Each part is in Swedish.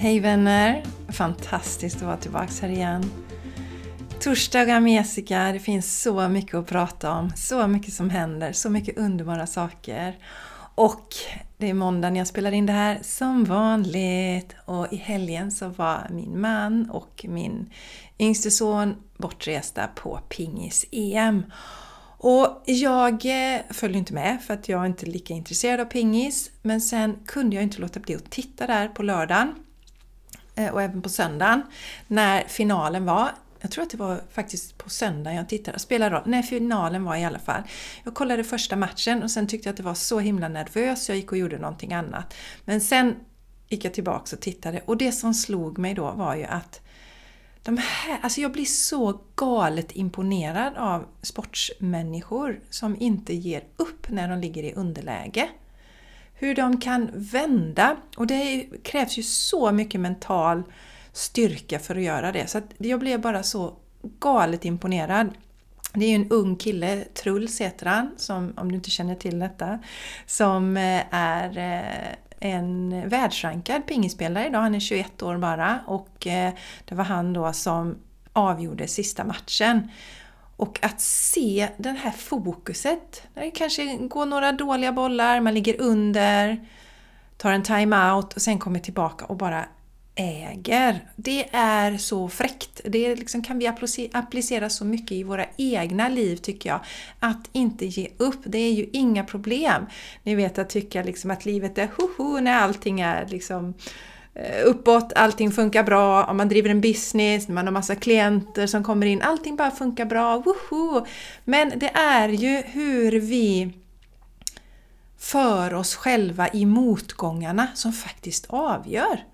Hej vänner! Fantastiskt att vara tillbaka här igen. Torsdagar med Jessica, det finns så mycket att prata om, så mycket som händer, så mycket underbara saker. Och det är måndag när jag spelar in det här som vanligt. Och i helgen så var min man och min yngste son bortresta på pingis-EM. Och jag eh, följde inte med för att jag är inte lika intresserad av pingis. Men sen kunde jag inte låta bli att titta där på lördagen Eh, och även på söndagen när finalen var. Jag tror att det var faktiskt på söndagen jag tittade. Spelar roll. När finalen var i alla fall. Jag kollade första matchen och sen tyckte jag att det var så himla nervös. Jag gick och gjorde någonting annat. Men sen gick jag tillbaks och tittade och det som slog mig då var ju att de här, alltså jag blir så galet imponerad av sportsmänniskor som inte ger upp när de ligger i underläge. Hur de kan vända och det krävs ju så mycket mental styrka för att göra det. Så jag blev bara så galet imponerad. Det är ju en ung kille, Truls heter han, som, om du inte känner till detta, som eh, är eh, en världsrankad pingisspelare idag. Han är 21 år bara och eh, det var han då som avgjorde sista matchen. Och att se det här fokuset, det kanske går några dåliga bollar, man ligger under, tar en time-out och sen kommer tillbaka och bara äger. Det är så fräckt. Det liksom, kan vi applicera så mycket i våra egna liv tycker jag. Att inte ge upp, det är ju inga problem. Ni vet att tycka liksom att livet är hoho när allting är liksom eh, Eh, uppåt, allting funkar bra, om man driver en business, man har massa klienter som kommer in, allting bara funkar bra, woho! Men det är ju hur vi för oss själva i motgångarna som faktiskt avgör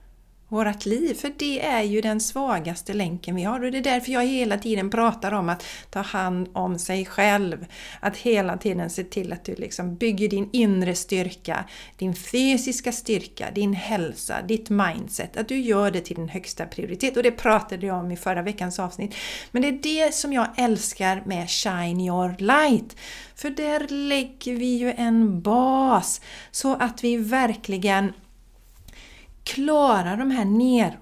vårt liv. För det är ju den svagaste länken vi har och det är därför jag hela tiden pratar om att ta hand om sig själv. Att hela tiden se till att du liksom bygger din inre styrka, din fysiska styrka, din hälsa, ditt mindset. Att du gör det till din högsta prioritet och det pratade jag om i förra veckans avsnitt. Men det är det som jag älskar med Shine Your Light. För där lägger vi ju en bas så att vi verkligen klara de här ner,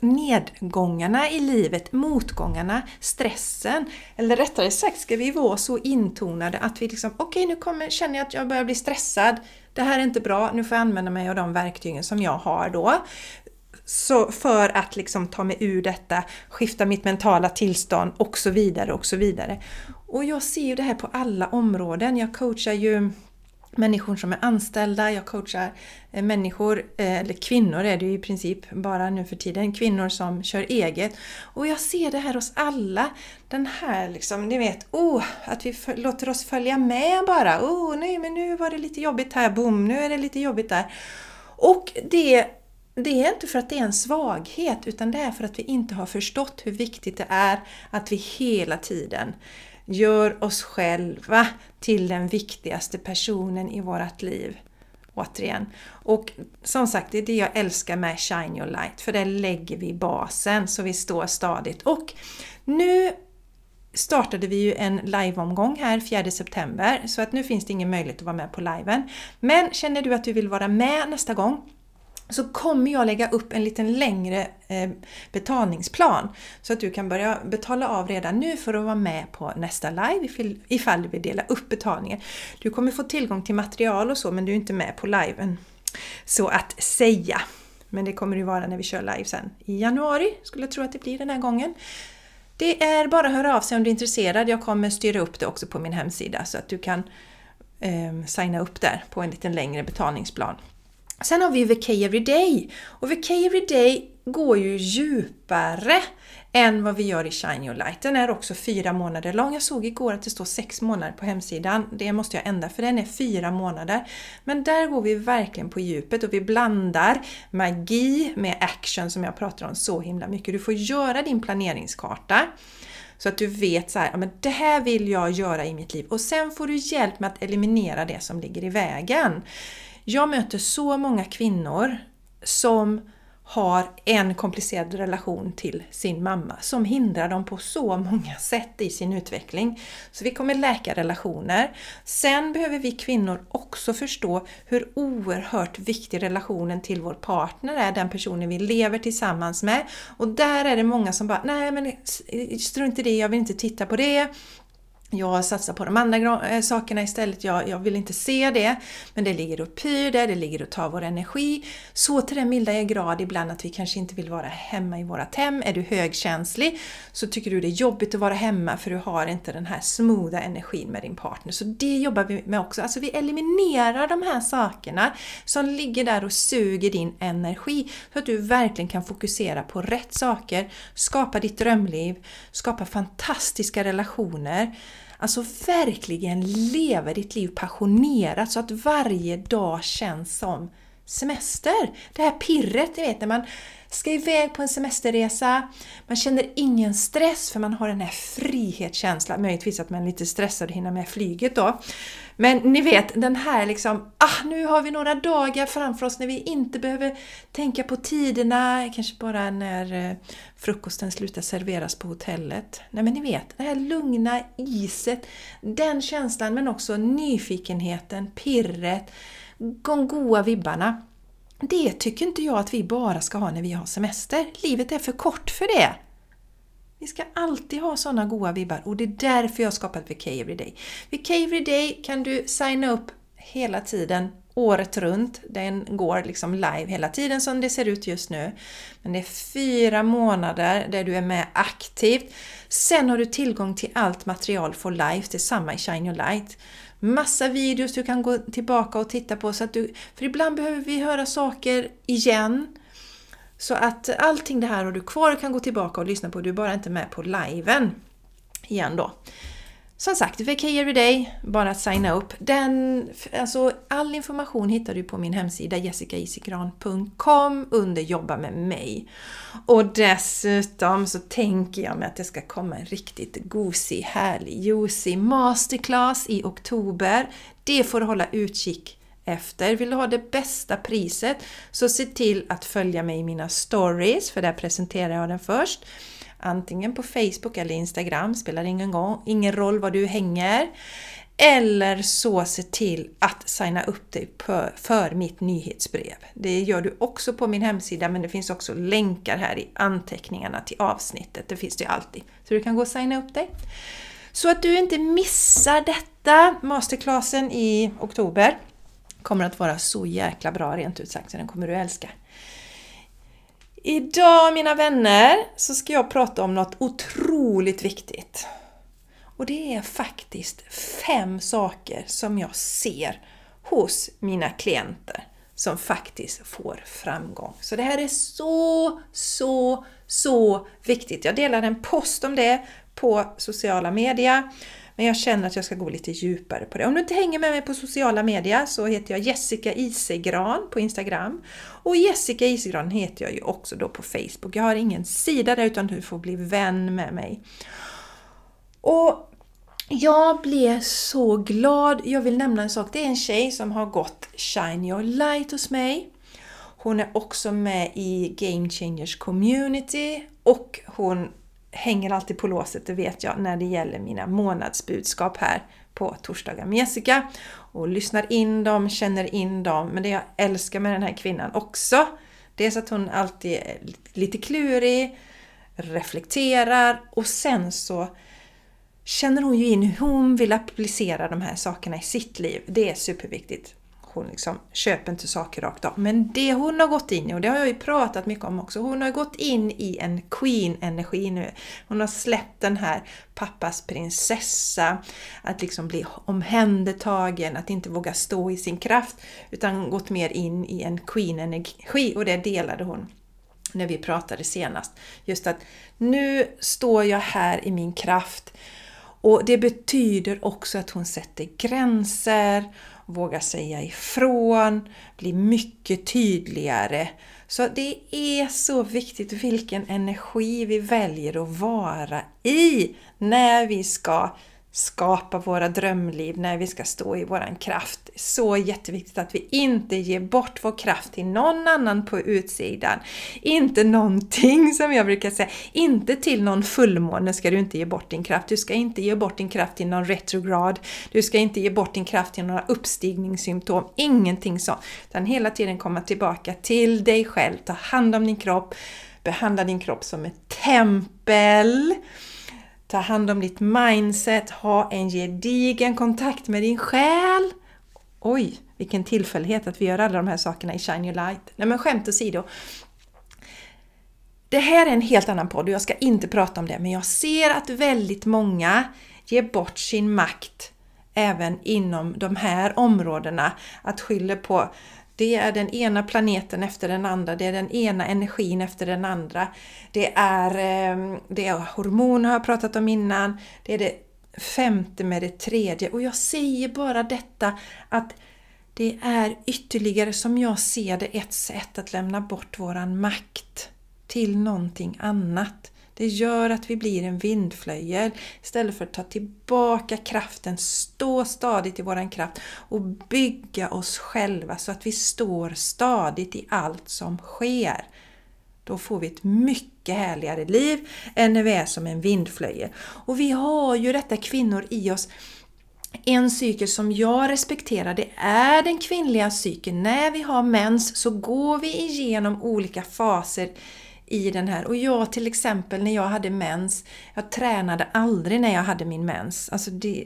nedgångarna i livet, motgångarna, stressen. Eller rättare sagt ska vi vara så intonade att vi liksom, okej okay, nu kommer, känner jag att jag börjar bli stressad. Det här är inte bra, nu får jag använda mig av de verktygen som jag har då. Så för att liksom ta mig ur detta, skifta mitt mentala tillstånd och så vidare och så vidare. Och jag ser ju det här på alla områden. Jag coachar ju människor som är anställda, jag coachar eh, människor, eh, eller kvinnor är det ju i princip bara nu för tiden, kvinnor som kör eget. Och jag ser det här hos alla, den här liksom, ni vet, oh, att vi låter oss följa med bara. Oh, nej men nu var det lite jobbigt här, boom, nu är det lite jobbigt där. Och det det är inte för att det är en svaghet utan det är för att vi inte har förstått hur viktigt det är att vi hela tiden gör oss själva till den viktigaste personen i vårt liv. Återigen. Och som sagt, det är det jag älskar med Shine Your Light, för där lägger vi basen så vi står stadigt. Och nu startade vi ju en liveomgång här 4 september, så att nu finns det ingen möjlighet att vara med på liven. Men känner du att du vill vara med nästa gång så kommer jag lägga upp en lite längre eh, betalningsplan så att du kan börja betala av redan nu för att vara med på nästa live ifall du vill dela upp betalningen. Du kommer få tillgång till material och så men du är inte med på liven. Så att säga. Men det kommer du vara när vi kör live sen i januari, skulle jag tro att det blir den här gången. Det är bara att höra av sig om du är intresserad. Jag kommer styra upp det också på min hemsida så att du kan eh, signa upp där på en lite längre betalningsplan. Sen har vi VK Everyday och VK Everyday går ju djupare än vad vi gör i Shine Your Light. Den är också fyra månader lång. Jag såg igår att det står sex månader på hemsidan. Det måste jag ändra för den är fyra månader. Men där går vi verkligen på djupet och vi blandar magi med action som jag pratar om så himla mycket. Du får göra din planeringskarta så att du vet så här, men det här vill jag göra i mitt liv och sen får du hjälp med att eliminera det som ligger i vägen. Jag möter så många kvinnor som har en komplicerad relation till sin mamma som hindrar dem på så många sätt i sin utveckling. Så vi kommer läka relationer. Sen behöver vi kvinnor också förstå hur oerhört viktig relationen till vår partner är, den personen vi lever tillsammans med. Och där är det många som bara, nej men strunt i det, jag vill inte titta på det jag satsar på de andra eh, sakerna istället, jag, jag, vill inte se det. Men det ligger och pyr där, det ligger och tar vår energi. Så till den milda grad ibland att vi kanske inte vill vara hemma i vårat hem. Är du högkänslig så tycker du det är jobbigt att vara hemma för du har inte den här smootha energin med din partner. Så det jobbar vi med också. Alltså vi eliminerar de här sakerna som ligger där och suger din energi. Så att du verkligen kan fokusera på rätt saker, skapa ditt drömliv, skapa fantastiska relationer Alltså verkligen leva ditt liv passionerat så att varje dag känns som semester. Det här pirret, ni vet när man ska iväg på en semesterresa, man känner ingen stress för man har den här frihetskänslan. Möjligtvis att man är lite stressad att hinna med flyget då. Men ni vet den här liksom, ah nu har vi några dagar framför oss när vi inte behöver tänka på tiderna, kanske bara när eh, frukosten slutar serveras på hotellet. Nej men ni vet, det här lugna iset, den känslan men också nyfikenheten, pirret, de goa vibbarna. Det tycker inte jag att vi bara ska ha när vi har semester. Livet är för kort för det. Vi ska alltid ha sådana goa vibbar och det är därför jag har skapat VK Everyday. VK Everyday kan du signa upp hela tiden, året runt. Den går liksom live hela tiden som det ser ut just nu. Men det är fyra månader där du är med aktivt. Sen har du tillgång till allt material for life, det är samma i Shine Your Light. Massa videos du kan gå tillbaka och titta på. Så att du, för ibland behöver vi höra saker igen. Så att allting det här har du kvar och kan gå tillbaka och lyssna på. Du är bara inte med på liven igen då. Som sagt, VK Everyday, bara att signa upp. Den, alltså, all information hittar du på min hemsida jessicaisigran.com under Jobba med mig. Och dessutom så tänker jag mig att det ska komma en riktigt gosig, härlig, juicy masterclass i oktober. Det får du hålla utkik efter. Vill du ha det bästa priset så se till att följa mig i mina stories, för där presenterar jag den först antingen på Facebook eller Instagram, spelar ingen, gång, ingen roll var du hänger. Eller så se till att signa upp dig för mitt nyhetsbrev. Det gör du också på min hemsida men det finns också länkar här i anteckningarna till avsnittet. Det finns det alltid. Så du kan gå och signa upp dig. Så att du inte missar detta, masterclassen i oktober. Kommer att vara så jäkla bra rent ut sagt så den kommer du älska. Idag mina vänner så ska jag prata om något otroligt viktigt. Och det är faktiskt fem saker som jag ser hos mina klienter som faktiskt får framgång. Så det här är så, så, så viktigt. Jag delar en post om det på sociala medier. Men jag känner att jag ska gå lite djupare på det. Om du inte hänger med mig på sociala medier så heter jag Jessica Isegran på Instagram. Och Jessica Isegran heter jag ju också då på Facebook. Jag har ingen sida där utan du får bli vän med mig. Och jag blev så glad. Jag vill nämna en sak. Det är en tjej som har gått Shine Your Light hos mig. Hon är också med i Game Changers Community och hon hänger alltid på låset, det vet jag, när det gäller mina månadsbudskap här på torsdagar med Jessica. Och lyssnar in dem, känner in dem. Men det jag älskar med den här kvinnan också, det är så att hon alltid är lite klurig, reflekterar och sen så känner hon ju in hur hon vill applicera de här sakerna i sitt liv. Det är superviktigt hon liksom köper inte saker rakt av. Men det hon har gått in i, och det har jag ju pratat mycket om också, hon har gått in i en Queen-energi nu. Hon har släppt den här pappas prinsessa, att liksom bli omhändertagen, att inte våga stå i sin kraft, utan gått mer in i en Queen-energi och det delade hon när vi pratade senast. Just att nu står jag här i min kraft och det betyder också att hon sätter gränser våga säga ifrån, bli mycket tydligare. Så det är så viktigt vilken energi vi väljer att vara i när vi ska skapa våra drömliv, när vi ska stå i våran kraft. Så jätteviktigt att vi inte ger bort vår kraft till någon annan på utsidan. Inte någonting som jag brukar säga, inte till någon fullmåne ska du inte ge bort din kraft. Du ska inte ge bort din kraft till någon retrograd. Du ska inte ge bort din kraft till några uppstigningssymptom. Ingenting sånt. Utan hela tiden komma tillbaka till dig själv. Ta hand om din kropp. Behandla din kropp som ett tempel ta hand om ditt mindset, ha en gedigen kontakt med din själ. Oj, vilken tillfällighet att vi gör alla de här sakerna i Shine Your Light. Nej men skämt åsido. Det här är en helt annan podd och jag ska inte prata om det, men jag ser att väldigt många ger bort sin makt även inom de här områdena. Att skylla på det är den ena planeten efter den andra, det är den ena energin efter den andra. Det är, ehm, det är hormoner har jag pratat om innan, det är det femte med det tredje. Och jag säger bara detta att det är ytterligare som jag ser det ett sätt att lämna bort våran makt till någonting annat. Det gör att vi blir en vindflöjel istället för att ta tillbaka kraften, stå stadigt i våran kraft och bygga oss själva så att vi står stadigt i allt som sker. Då får vi ett mycket härligare liv än när vi är som en vindflöjel. Och vi har ju detta kvinnor i oss en cykel som jag respekterar det är den kvinnliga cykeln. När vi har mens så går vi igenom olika faser i den här. Och jag till exempel när jag hade mens, jag tränade aldrig när jag hade min mens. Alltså det,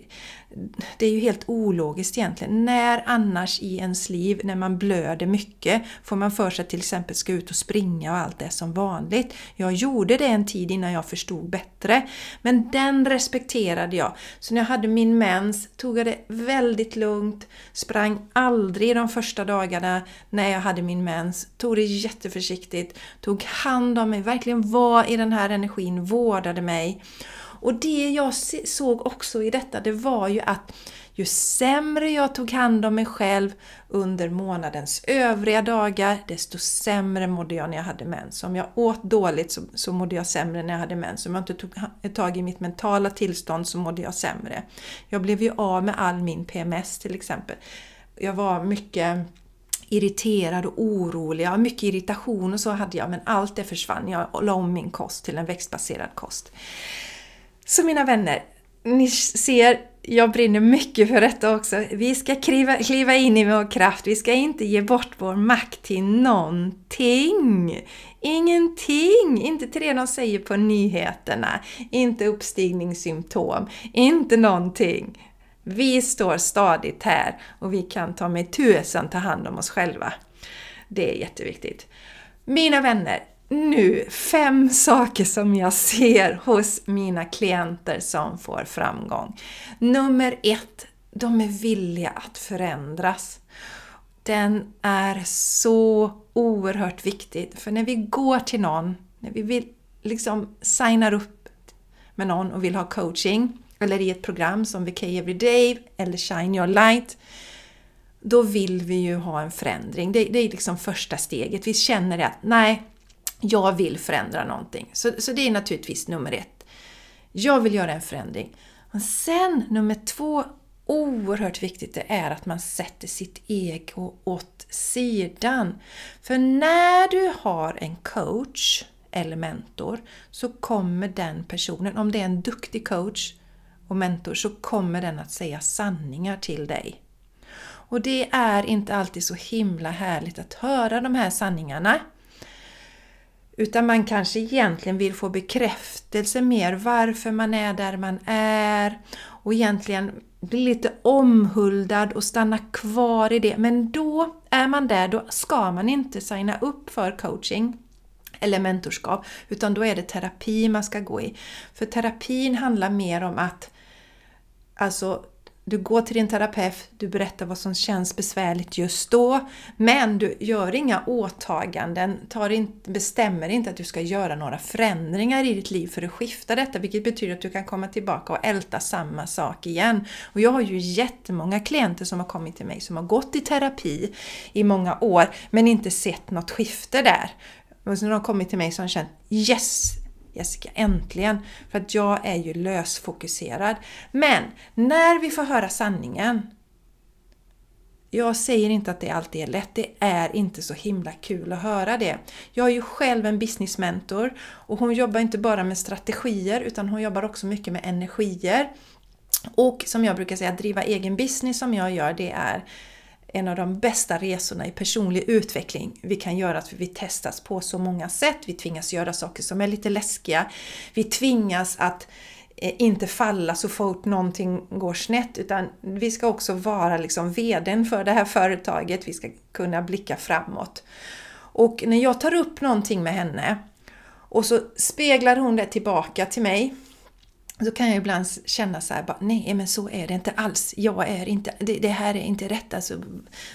det är ju helt ologiskt egentligen. När annars i ens liv, när man blöder mycket, får man för sig att till exempel ska ut och springa och allt det som vanligt. Jag gjorde det en tid innan jag förstod bättre. Men den respekterade jag. Så när jag hade min mens tog jag det väldigt lugnt, sprang aldrig de första dagarna när jag hade min mens, tog det jätteförsiktigt, tog hand om mig, verkligen var i den här energin, vårdade mig. Och det jag såg också i detta, det var ju att ju sämre jag tog hand om mig själv under månadens övriga dagar, desto sämre mådde jag när jag hade mens. Om jag åt dåligt så, så mådde jag sämre när jag hade mens. Om jag inte tog tag i mitt mentala tillstånd så mådde jag sämre. Jag blev ju av med all min PMS till exempel. Jag var mycket irriterad och orolig. Ja, mycket irritation och så hade jag men allt det försvann. Jag la om min kost till en växtbaserad kost. Så mina vänner, ni ser, jag brinner mycket för detta också. Vi ska kliva, kliva in i vår kraft, vi ska inte ge bort vår makt till någonting. Ingenting! Inte till det de säger på nyheterna, inte uppstigningssymptom, inte någonting. Vi står stadigt här och vi kan ta med tusen ta hand om oss själva. Det är jätteviktigt. Mina vänner, nu fem saker som jag ser hos mina klienter som får framgång. Nummer ett, de är villiga att förändras. Den är så oerhört viktig, för när vi går till någon, när vi vill liksom signar upp med någon och vill ha coaching, eller i ett program som VK Everyday eller Shine Your Light, då vill vi ju ha en förändring. Det, det är liksom första steget. Vi känner att nej, jag vill förändra någonting. Så, så det är naturligtvis nummer ett. Jag vill göra en förändring. Och sen nummer två, oerhört viktigt, det är att man sätter sitt ego åt sidan. För när du har en coach eller mentor så kommer den personen, om det är en duktig coach och mentor, så kommer den att säga sanningar till dig. Och det är inte alltid så himla härligt att höra de här sanningarna. Utan man kanske egentligen vill få bekräftelse mer varför man är där man är och egentligen bli lite omhuldad och stanna kvar i det. Men då är man där, då ska man inte signa upp för coaching eller mentorskap, utan då är det terapi man ska gå i. För terapin handlar mer om att alltså du går till din terapeut, du berättar vad som känns besvärligt just då, men du gör inga åtaganden, tar in, bestämmer inte att du ska göra några förändringar i ditt liv för att skifta detta, vilket betyder att du kan komma tillbaka och älta samma sak igen. Och jag har ju jättemånga klienter som har kommit till mig som har gått i terapi i många år, men inte sett något skifte där. Och så har de kommit till mig som har känt Yes! Jessica, äntligen! För att jag är ju lösfokuserad. Men när vi får höra sanningen jag säger inte att det alltid är lätt, det är inte så himla kul att höra det. Jag är ju själv en businessmentor och hon jobbar inte bara med strategier utan hon jobbar också mycket med energier. Och som jag brukar säga, att driva egen business som jag gör, det är en av de bästa resorna i personlig utveckling vi kan göra. För vi testas på så många sätt. Vi tvingas göra saker som är lite läskiga. Vi tvingas att eh, inte falla så fort någonting går snett utan vi ska också vara liksom VDn för det här företaget. Vi ska kunna blicka framåt. Och när jag tar upp någonting med henne och så speglar hon det tillbaka till mig så kan jag ibland känna så här, bara, nej men så är det inte alls. Jag är inte, det, det, här är inte rätt. Alltså,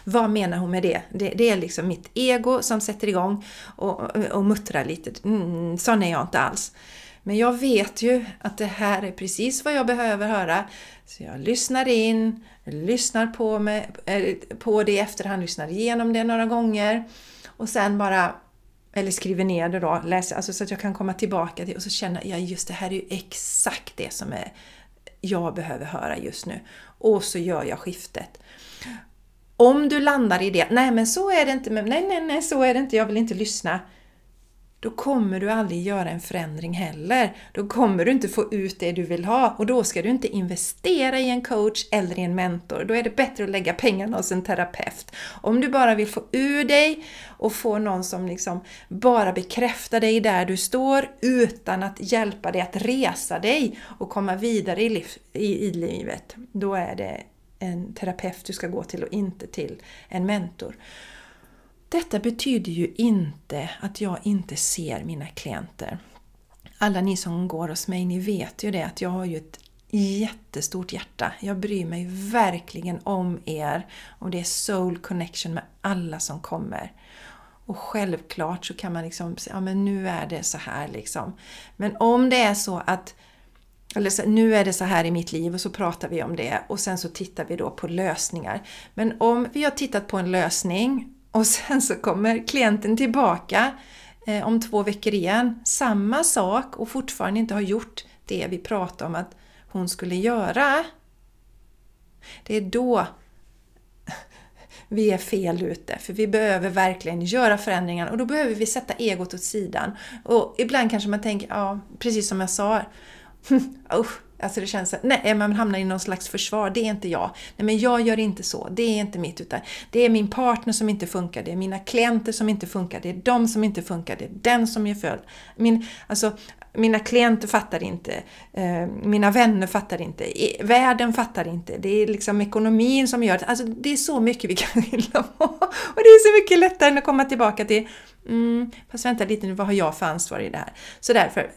vad menar hon med det? det? det? är liksom mitt ego som sätter igång och, och muttrar lite. Mm, sån är jag inte alls. Men jag vet ju att det här är precis vad jag behöver höra. Så jag lyssnar in, lyssnar på, mig, eh, på det i efterhand, lyssnar igenom det några gånger och sen bara eller skriver ner det då, läser, alltså så att jag kan komma tillbaka till och så känna, ja just det här är ju exakt det som är, jag behöver höra just nu. Och så gör jag skiftet. Om du landar i det, nej men så är det inte, nej nej nej så är det inte, jag vill inte lyssna då kommer du aldrig göra en förändring heller. Då kommer du inte få ut det du vill ha och då ska du inte investera i en coach eller i en mentor. Då är det bättre att lägga pengarna hos en terapeut. Om du bara vill få ur dig och få någon som liksom bara bekräftar dig där du står utan att hjälpa dig att resa dig och komma vidare i, liv, i, i livet. Då är det en terapeut du ska gå till och inte till en mentor. Detta betyder ju inte att jag inte ser mina klienter. Alla ni som går hos mig, ni vet ju det att jag har ju ett jättestort hjärta. Jag bryr mig verkligen om er och det är soul connection med alla som kommer. Och självklart så kan man liksom säga, ja men nu är det så här liksom. Men om det är så att eller så, nu är det så här i mitt liv och så pratar vi om det och sen så tittar vi då på lösningar. Men om vi har tittat på en lösning och sen så kommer klienten tillbaka eh, om två veckor igen, samma sak och fortfarande inte har gjort det vi pratade om att hon skulle göra. Det är då vi är fel ute, för vi behöver verkligen göra förändringar och då behöver vi sätta egot åt sidan. Och ibland kanske man tänker, ja, precis som jag sa, usch, Alltså det känns att nej, eh, man hamnar i någon slags försvar. Det är inte jag. Nej, men jag gör inte så. Det är inte mitt. Utan det är min partner som inte funkar. Det är mina klienter som inte funkar. Det är de som inte funkar. Det är den som är fel. Min, alltså, mina klienter fattar inte. Eh, mina vänner fattar inte. Världen fattar inte. Det är liksom ekonomin som gör det. Alltså det är så mycket vi kan skylla på. Och det är så mycket lättare än att komma tillbaka till mm, fast vänta lite nu, vad har jag för ansvar i det här? Så därför,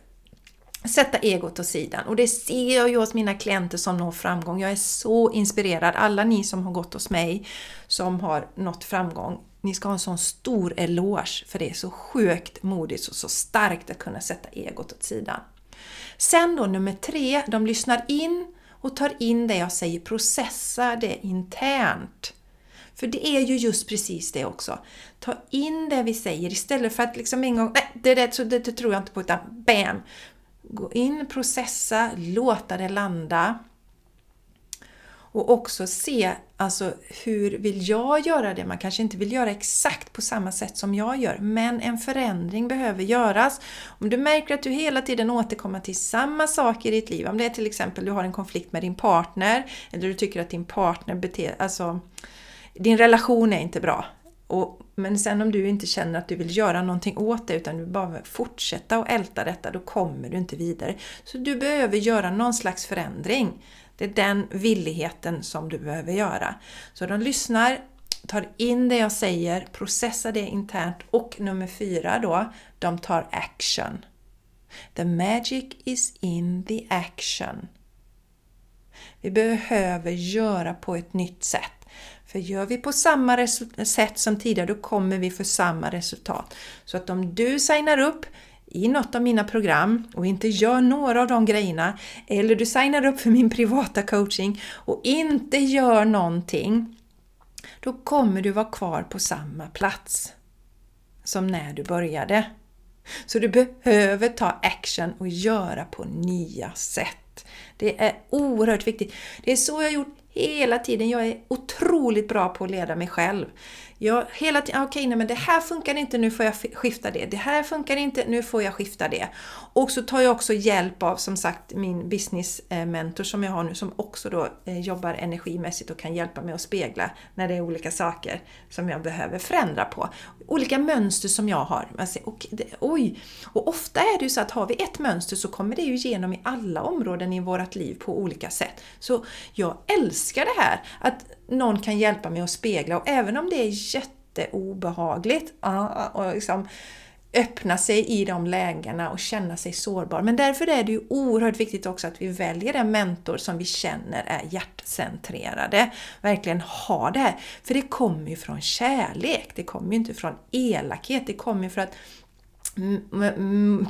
sätta egot åt sidan. Och det ser jag ju hos mina klienter som når framgång. Jag är så inspirerad. Alla ni som har gått hos mig som har nått framgång, ni ska ha en sån stor eloge för det är så sjukt modigt och så starkt att kunna sätta egot åt sidan. Sen då nummer tre, de lyssnar in och tar in det jag säger, processar det internt. För det är ju just precis det också. Ta in det vi säger istället för att liksom en gång, nej det, det, det, det tror jag inte på, utan BAM! Gå in, processa, låta det landa. Och också se, alltså hur vill jag göra det? Man kanske inte vill göra exakt på samma sätt som jag gör, men en förändring behöver göras. Om du märker att du hela tiden återkommer till samma sak i ditt liv, om det är till exempel du har en konflikt med din partner, eller du tycker att din partner beter, alltså din relation är inte bra. Och men sen om du inte känner att du vill göra någonting åt det utan du bara vill fortsätta att älta detta, då kommer du inte vidare. Så du behöver göra någon slags förändring. Det är den villigheten som du behöver göra. Så de lyssnar, tar in det jag säger, processar det internt och nummer fyra då, de tar action. The magic is in the action. Vi behöver göra på ett nytt sätt. För gör vi på samma sätt som tidigare, då kommer vi få samma resultat. Så att om du signar upp i något av mina program och inte gör några av de grejerna, eller du signar upp för min privata coaching och inte gör någonting, då kommer du vara kvar på samma plats som när du började. Så du behöver ta action och göra på nya sätt. Det är oerhört viktigt. Det är så jag har gjort hela tiden. Jag är otroligt bra på att leda mig själv. Jag hela tiden, ah, okej, okay, men det här funkar inte, nu får jag skifta det. Det här funkar inte, nu får jag skifta det. Och så tar jag också hjälp av, som sagt, min business eh, mentor som jag har nu, som också då eh, jobbar energimässigt och kan hjälpa mig att spegla när det är olika saker som jag behöver förändra på. Olika mönster som jag har. Och, oj! Och ofta är det ju så att har vi ett mönster så kommer det ju igenom i alla områden i vårt liv på olika sätt. Så jag älskar det här, att någon kan hjälpa mig att spegla och även om det är jätteobehagligt och liksom öppna sig i de lägena och känna sig sårbar. Men därför är det ju oerhört viktigt också att vi väljer en mentor som vi känner är hjärtcentrerade. Verkligen ha det här. För det kommer ju från kärlek, det kommer ju inte från elakhet, det kommer ju för att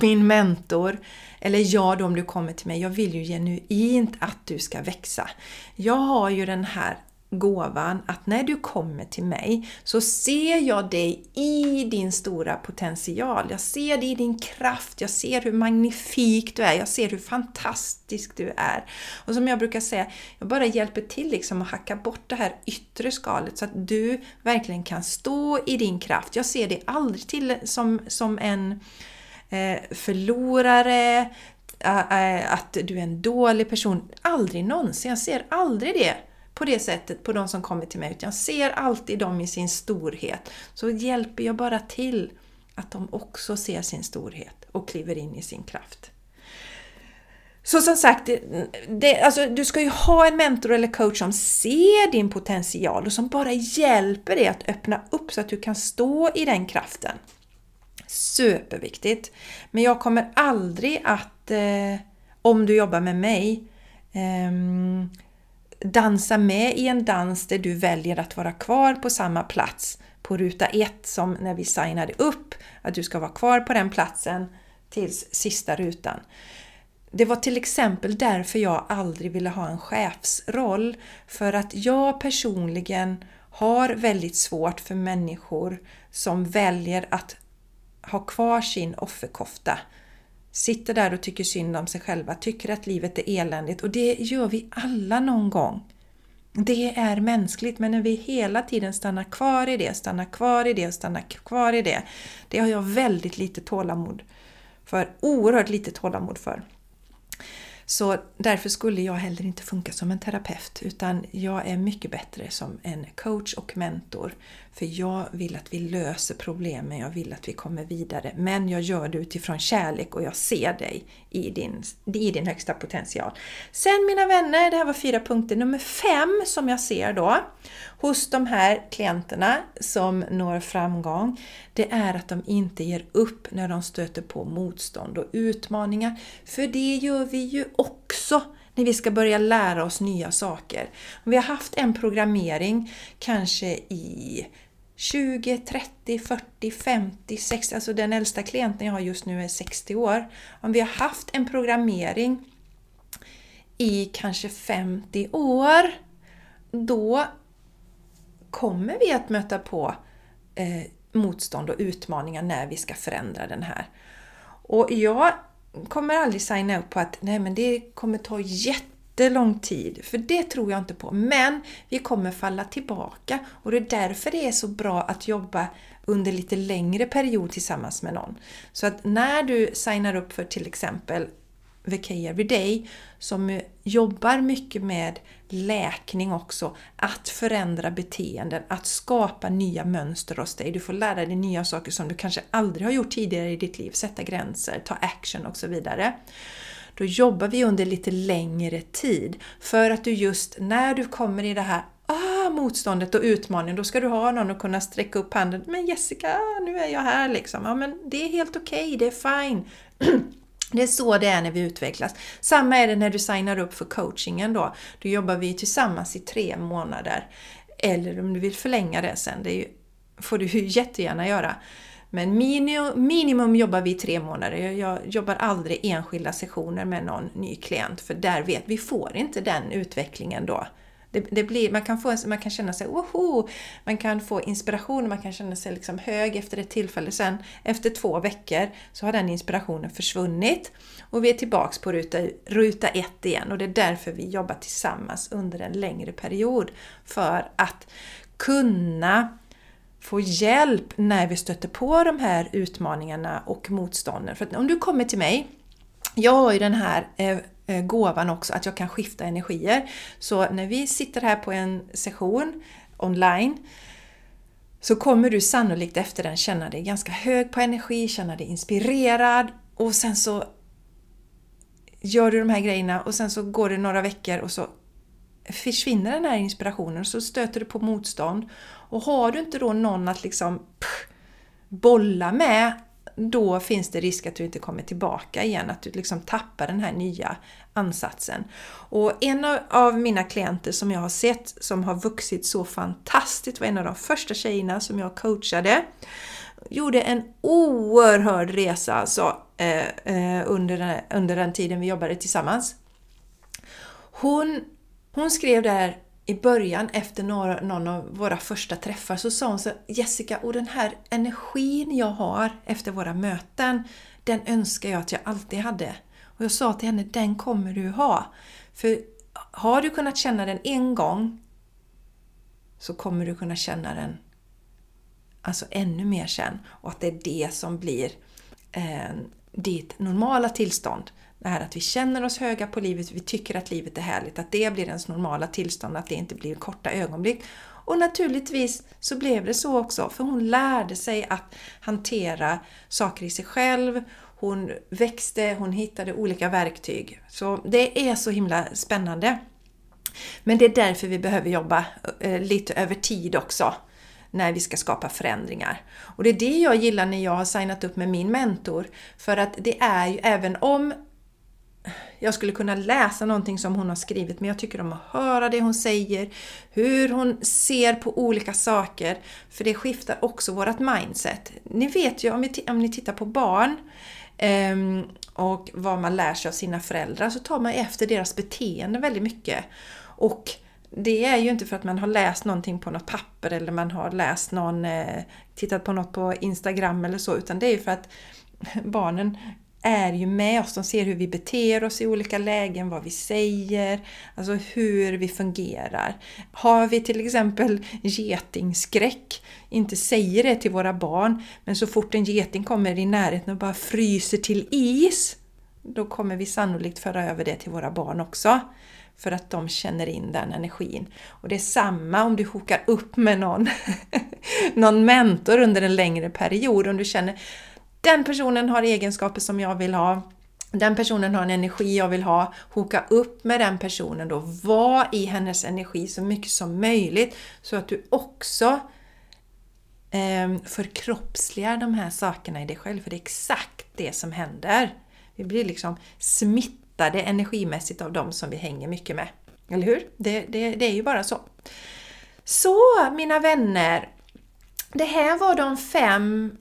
min mentor, eller jag då om du kommer till mig, jag vill ju genuint att du ska växa. Jag har ju den här gåvan att när du kommer till mig så ser jag dig i din stora potential. Jag ser dig i din kraft, jag ser hur magnifik du är, jag ser hur fantastisk du är. Och som jag brukar säga, jag bara hjälper till liksom att hacka bort det här yttre skalet så att du verkligen kan stå i din kraft. Jag ser dig aldrig till som, som en eh, förlorare, eh, eh, att du är en dålig person. Aldrig någonsin. Jag ser aldrig det på det sättet på de som kommer till mig. Utan jag ser alltid dem i sin storhet. Så hjälper jag bara till att de också ser sin storhet och kliver in i sin kraft. Så som sagt, det, det, alltså, du ska ju ha en mentor eller coach som ser din potential och som bara hjälper dig att öppna upp så att du kan stå i den kraften. Superviktigt! Men jag kommer aldrig att, eh, om du jobbar med mig, eh, dansa med i en dans där du väljer att vara kvar på samma plats på ruta 1 som när vi signade upp, att du ska vara kvar på den platsen tills sista rutan. Det var till exempel därför jag aldrig ville ha en chefsroll, för att jag personligen har väldigt svårt för människor som väljer att ha kvar sin offerkofta sitter där och tycker synd om sig själva, tycker att livet är eländigt och det gör vi alla någon gång. Det är mänskligt, men när vi hela tiden stannar kvar i det, stannar kvar i det och stannar kvar i det, det har jag väldigt lite tålamod för. Oerhört lite tålamod för. Så därför skulle jag heller inte funka som en terapeut utan jag är mycket bättre som en coach och mentor. För jag vill att vi löser problemen, jag vill att vi kommer vidare. Men jag gör det utifrån kärlek och jag ser dig i din, i din högsta potential. Sen mina vänner, det här var fyra punkter. Nummer fem som jag ser då hos de här klienterna som når framgång, det är att de inte ger upp när de stöter på motstånd och utmaningar. För det gör vi ju också när vi ska börja lära oss nya saker. Om vi har haft en programmering kanske i 20, 30, 40, 50, 60, alltså den äldsta klienten jag har just nu är 60 år. Om vi har haft en programmering i kanske 50 år, då kommer vi att möta på eh, motstånd och utmaningar när vi ska förändra den här. Och jag kommer aldrig signa upp på att nej men det kommer ta jättelång tid, för det tror jag inte på. Men vi kommer falla tillbaka och det är därför det är så bra att jobba under lite längre period tillsammans med någon. Så att när du signar upp för till exempel VK Everyday som jobbar mycket med läkning också, att förändra beteenden, att skapa nya mönster hos dig. Du får lära dig nya saker som du kanske aldrig har gjort tidigare i ditt liv, sätta gränser, ta action och så vidare. Då jobbar vi under lite längre tid för att du just när du kommer i det här ah, motståndet och utmaningen, då ska du ha någon att kunna sträcka upp handen. Men Jessica, nu är jag här liksom. Ja, men det är helt okej, okay, det är fine. Det är så det är när vi utvecklas. Samma är det när du signar upp för coachingen då. Då jobbar vi tillsammans i tre månader. Eller om du vill förlänga det sen, det får du jättegärna göra. Men minimum, minimum jobbar vi i tre månader. Jag jobbar aldrig enskilda sessioner med någon ny klient för där vet vi får inte den utvecklingen då det, det blir, man, kan få, man kan känna sig woho! Man kan få inspiration, man kan känna sig liksom hög efter ett tillfälle. Sen efter två veckor så har den inspirationen försvunnit och vi är tillbaks på ruta, ruta ett igen och det är därför vi jobbar tillsammans under en längre period. För att kunna få hjälp när vi stöter på de här utmaningarna och motstånden. För om du kommer till mig, jag har ju den här eh, eh, gåvan också att jag kan skifta energier. Så när vi sitter här på en session online så kommer du sannolikt efter den känna dig ganska hög på energi, känna dig inspirerad och sen så gör du de här grejerna och sen så går det några veckor och så försvinner den här inspirationen och så stöter du på motstånd. Och har du inte då någon att liksom pff, bolla med då finns det risk att du inte kommer tillbaka igen, att du liksom tappar den här nya ansatsen. Och en av mina klienter som jag har sett som har vuxit så fantastiskt var en av de första tjejerna som jag coachade. Gjorde en oerhörd resa alltså, eh, eh under, den, under den tiden vi jobbade tillsammans. Hon, hon skrev där i början efter några, någon av våra första träffar så sa hon så Jessica, och den här energin jag har efter våra möten, den önskar jag att jag alltid hade. Och jag sa till henne, den kommer du ha. För har du kunnat känna den en gång så kommer du kunna känna den alltså ännu mer sen. Och att det är det som blir eh, ditt normala tillstånd. Det här att vi känner oss höga på livet, vi tycker att livet är härligt, att det blir ens normala tillstånd, att det inte blir korta ögonblick. Och naturligtvis så blev det så också, för hon lärde sig att hantera saker i sig själv, hon växte, hon hittade olika verktyg. Så det är så himla spännande. Men det är därför vi behöver jobba eh, lite över tid också när vi ska skapa förändringar. Och det är det jag gillar när jag har signat upp med min mentor. För att det är ju, även om jag skulle kunna läsa någonting som hon har skrivit men jag tycker om att höra det hon säger, hur hon ser på olika saker, för det skiftar också vårt mindset. Ni vet ju om, vi, om ni tittar på barn eh, och vad man lär sig av sina föräldrar så tar man efter deras beteende väldigt mycket. Och det är ju inte för att man har läst någonting på något papper eller man har läst någon, eh, tittat på något på Instagram eller så, utan det är ju för att barnen är ju med oss. De ser hur vi beter oss i olika lägen, vad vi säger, alltså hur vi fungerar. Har vi till exempel getingskräck, inte säger det till våra barn, men så fort en geting kommer i närheten och bara fryser till is, då kommer vi sannolikt föra över det till våra barn också. För att de känner in den energin. Och det är samma om du hokar upp med någon, någon mentor under en längre period. Om du känner den personen har egenskaper som jag vill ha. Den personen har en energi jag vill ha. Hoka upp med den personen då. Var i hennes energi så mycket som möjligt så att du också eh, förkroppsligar de här sakerna i dig själv. För det är exakt det som händer. Vi blir liksom smittade energimässigt av dem som vi hänger mycket med. Eller hur? Det, det, det är ju bara så. Så mina vänner! Det här var de fem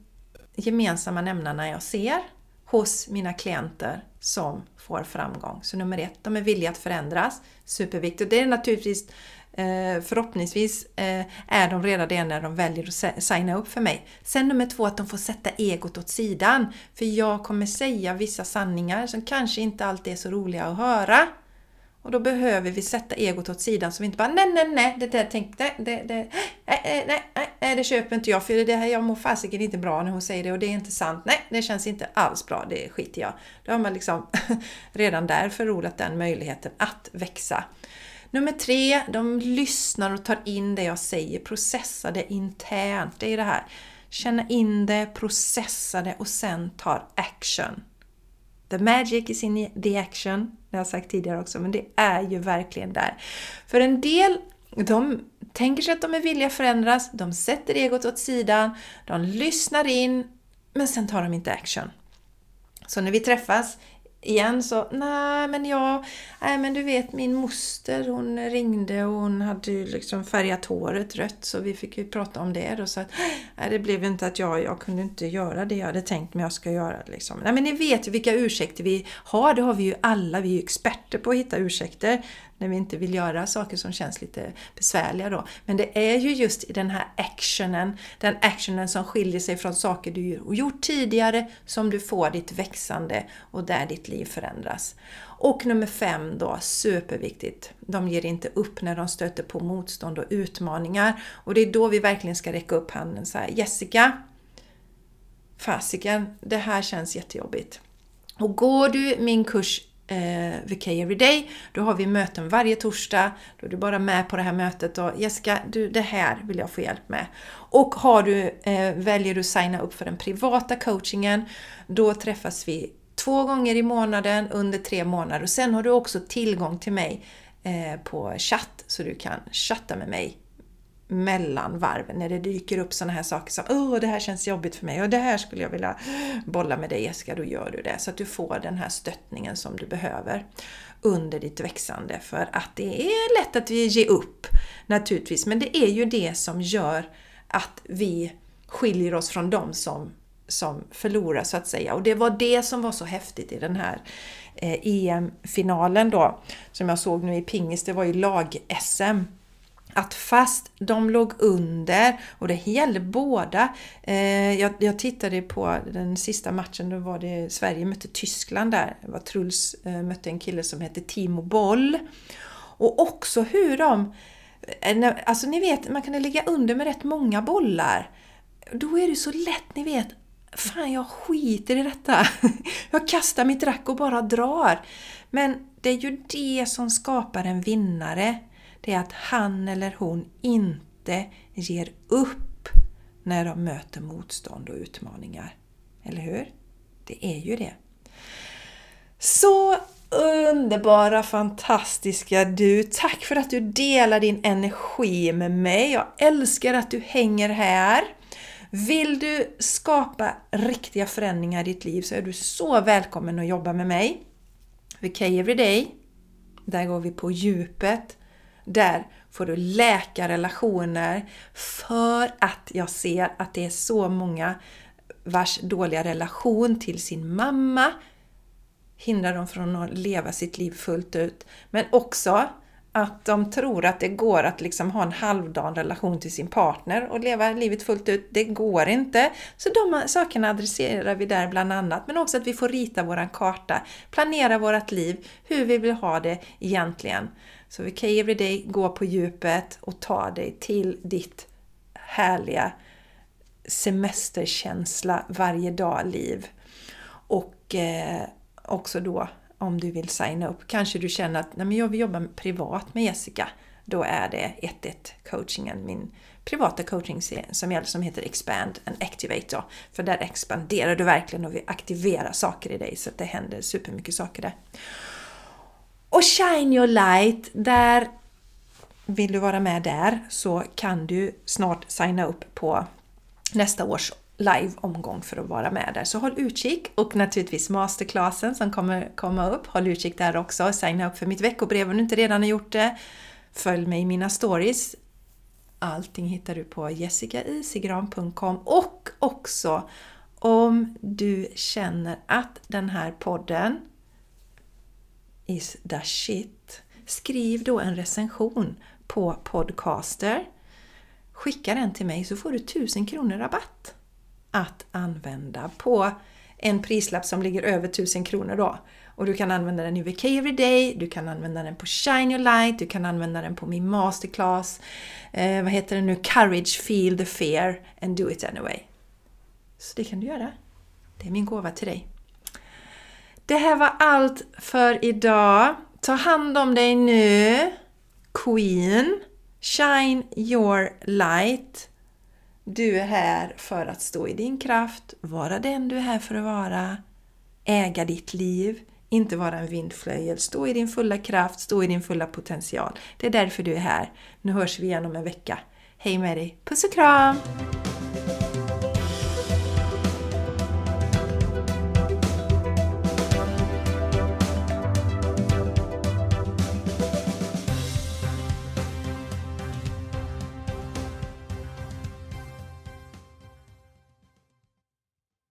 gemensamma nämnarna jag ser hos mina klienter som får framgång. Så nummer ett, de är villiga att förändras. Superviktigt. Det är naturligtvis eh, Förhoppningsvis eh, är de redan det när de väljer att signa upp för mig. Sen nummer två, att de får sätta egot åt sidan. För jag kommer säga vissa sanningar som kanske inte alltid är så roliga att höra. Och då behöver vi sätta egot åt sidan så vi inte bara nej, nej, nej, det där tänkte, det, det, nej, eh, nej, nej, nej, det köper inte jag för det här, jag mår fasiken inte bra när hon säger det och det är inte sant. Nej, det känns inte alls bra, det skiter jag. Då har man liksom redan där förlorat den möjligheten att växa. Nummer tre, de lyssnar och tar in det jag säger, processar det internt. Det är det här. Känna in det, processa det och sen tar action. The magic is in the action. Det har jag sagt tidigare också, men det är ju verkligen där. För en del, de tänker sig att de är villiga att förändras, de sätter egot åt sidan, de lyssnar in, men sen tar de inte action. Så när vi träffas igen så, nej men jag, nej men du vet min moster hon ringde och hon hade ju liksom färgat håret rött så vi fick ju prata om det då så att, nej det blev inte att jag, jag kunde inte göra det jag hade tänkt mig jag ska göra liksom. Nej men ni vet ju vilka ursäkter vi har, det har vi ju alla, vi är ju experter på att hitta ursäkter när vi inte vill göra saker som känns lite besvärliga då. Men det är ju just i den här actionen, den actionen som skiljer sig från saker du gjort tidigare, som du får ditt växande och där ditt liv förändras. Och nummer fem då, superviktigt. De ger inte upp när de stöter på motstånd och utmaningar. Och det är då vi verkligen ska räcka upp handen så här. Jessica, fasiken, det här känns jättejobbigt. Och går du min kurs eh, VK Everyday, då har vi möten varje torsdag. Då är du bara med på det här mötet och Jessica, du, det här vill jag få hjälp med. Och har du, eh, väljer du signa upp för den privata coachingen, då träffas vi två gånger i månaden under tre månader och sen har du också tillgång till mig eh, på chatt så du kan chatta med mig mellan varven när det dyker upp sådana här saker som Åh, det här känns jobbigt för mig och det här skulle jag vilja bolla med dig Jessica, då gör du det. Så att du får den här stöttningen som du behöver under ditt växande. För att det är lätt att vi ger upp naturligtvis, men det är ju det som gör att vi skiljer oss från dem som, som förlorar så att säga. Och det var det som var så häftigt i den här eh, EM-finalen då, som jag såg nu i pingis, det var ju lag-SM att fast de låg under, och det gällde båda. Eh, jag, jag, tittade på den sista matchen, då var det Sverige mötte Tyskland där. Det var Truls eh, mötte en kille som hette Timo Boll. Och också hur de... Eh, alltså ni vet, man kan ligga under med rätt många bollar. Då är det så lätt, ni vet, Fan, jag skiter i detta. Jag kastar mitt rack och bara drar. Men det är ju det som skapar en vinnare det är att han eller hon inte ger upp när de möter motstånd och utmaningar. Eller hur? Det är ju det. Så underbara, fantastiska du! Tack för att du delar din energi med mig. Jag älskar att du hänger här. Vill du skapa riktiga förändringar i ditt liv så är du så välkommen att jobba med mig. VK Everyday, där går vi på djupet där får du läka relationer för att jag ser att det är så många vars dåliga relation till sin mamma hindrar dem från att leva sitt liv fullt ut. Men också att de tror att det går att liksom ha en halvdan relation till sin partner och leva livet fullt ut. Det går inte. Så de sakerna adresserar vi där bland annat. Men också att vi får rita våran karta, planera vårt liv, hur vi vill ha det egentligen. Så vi kan every day gå på djupet och ta dig till ditt härliga semesterkänsla varje dag-liv. Och eh, också då om du vill signa upp. Kanske du känner att Nej, men jag vill jobba privat med Jessica. Då är det 1-1 coachingen, min privata coaching som gäller som heter Expand and Activate. För där expanderar du verkligen och vi aktiverar saker i dig så att det händer supermycket saker där. Och Shine Your Light, där vill du vara med där så kan du snart signa upp på nästa års live-omgång för att vara med där. Så håll utkik och naturligtvis masterclassen som kommer komma upp. Håll utkik där också. Signa upp för mitt veckobrev om du inte redan har gjort det. Följ mig i mina stories. Allting hittar du på jessicaisigran.com och också om du känner att den här podden is the shit. Skriv då en recension på Podcaster. Skicka den till mig så får du 1000 kronor rabatt att använda på en prislapp som ligger över 1000 kronor då. Och du kan använda den i VK Everyday, du kan använda den på Shine Your Light, du kan använda den på min masterclass. Eh, vad heter det nu? Courage, Feel the Fear and Do It Anyway. Så det kan du göra. Det är min gåva till dig. Det här var allt för idag. Ta hand om dig nu, Queen. Shine your light. Du är här för att stå i din kraft, vara den du är här för att vara, äga ditt liv, inte vara en vindflöjel. Stå i din fulla kraft, stå i din fulla potential. Det är därför du är här. Nu hörs vi igen om en vecka. Hej med dig! Puss och kram!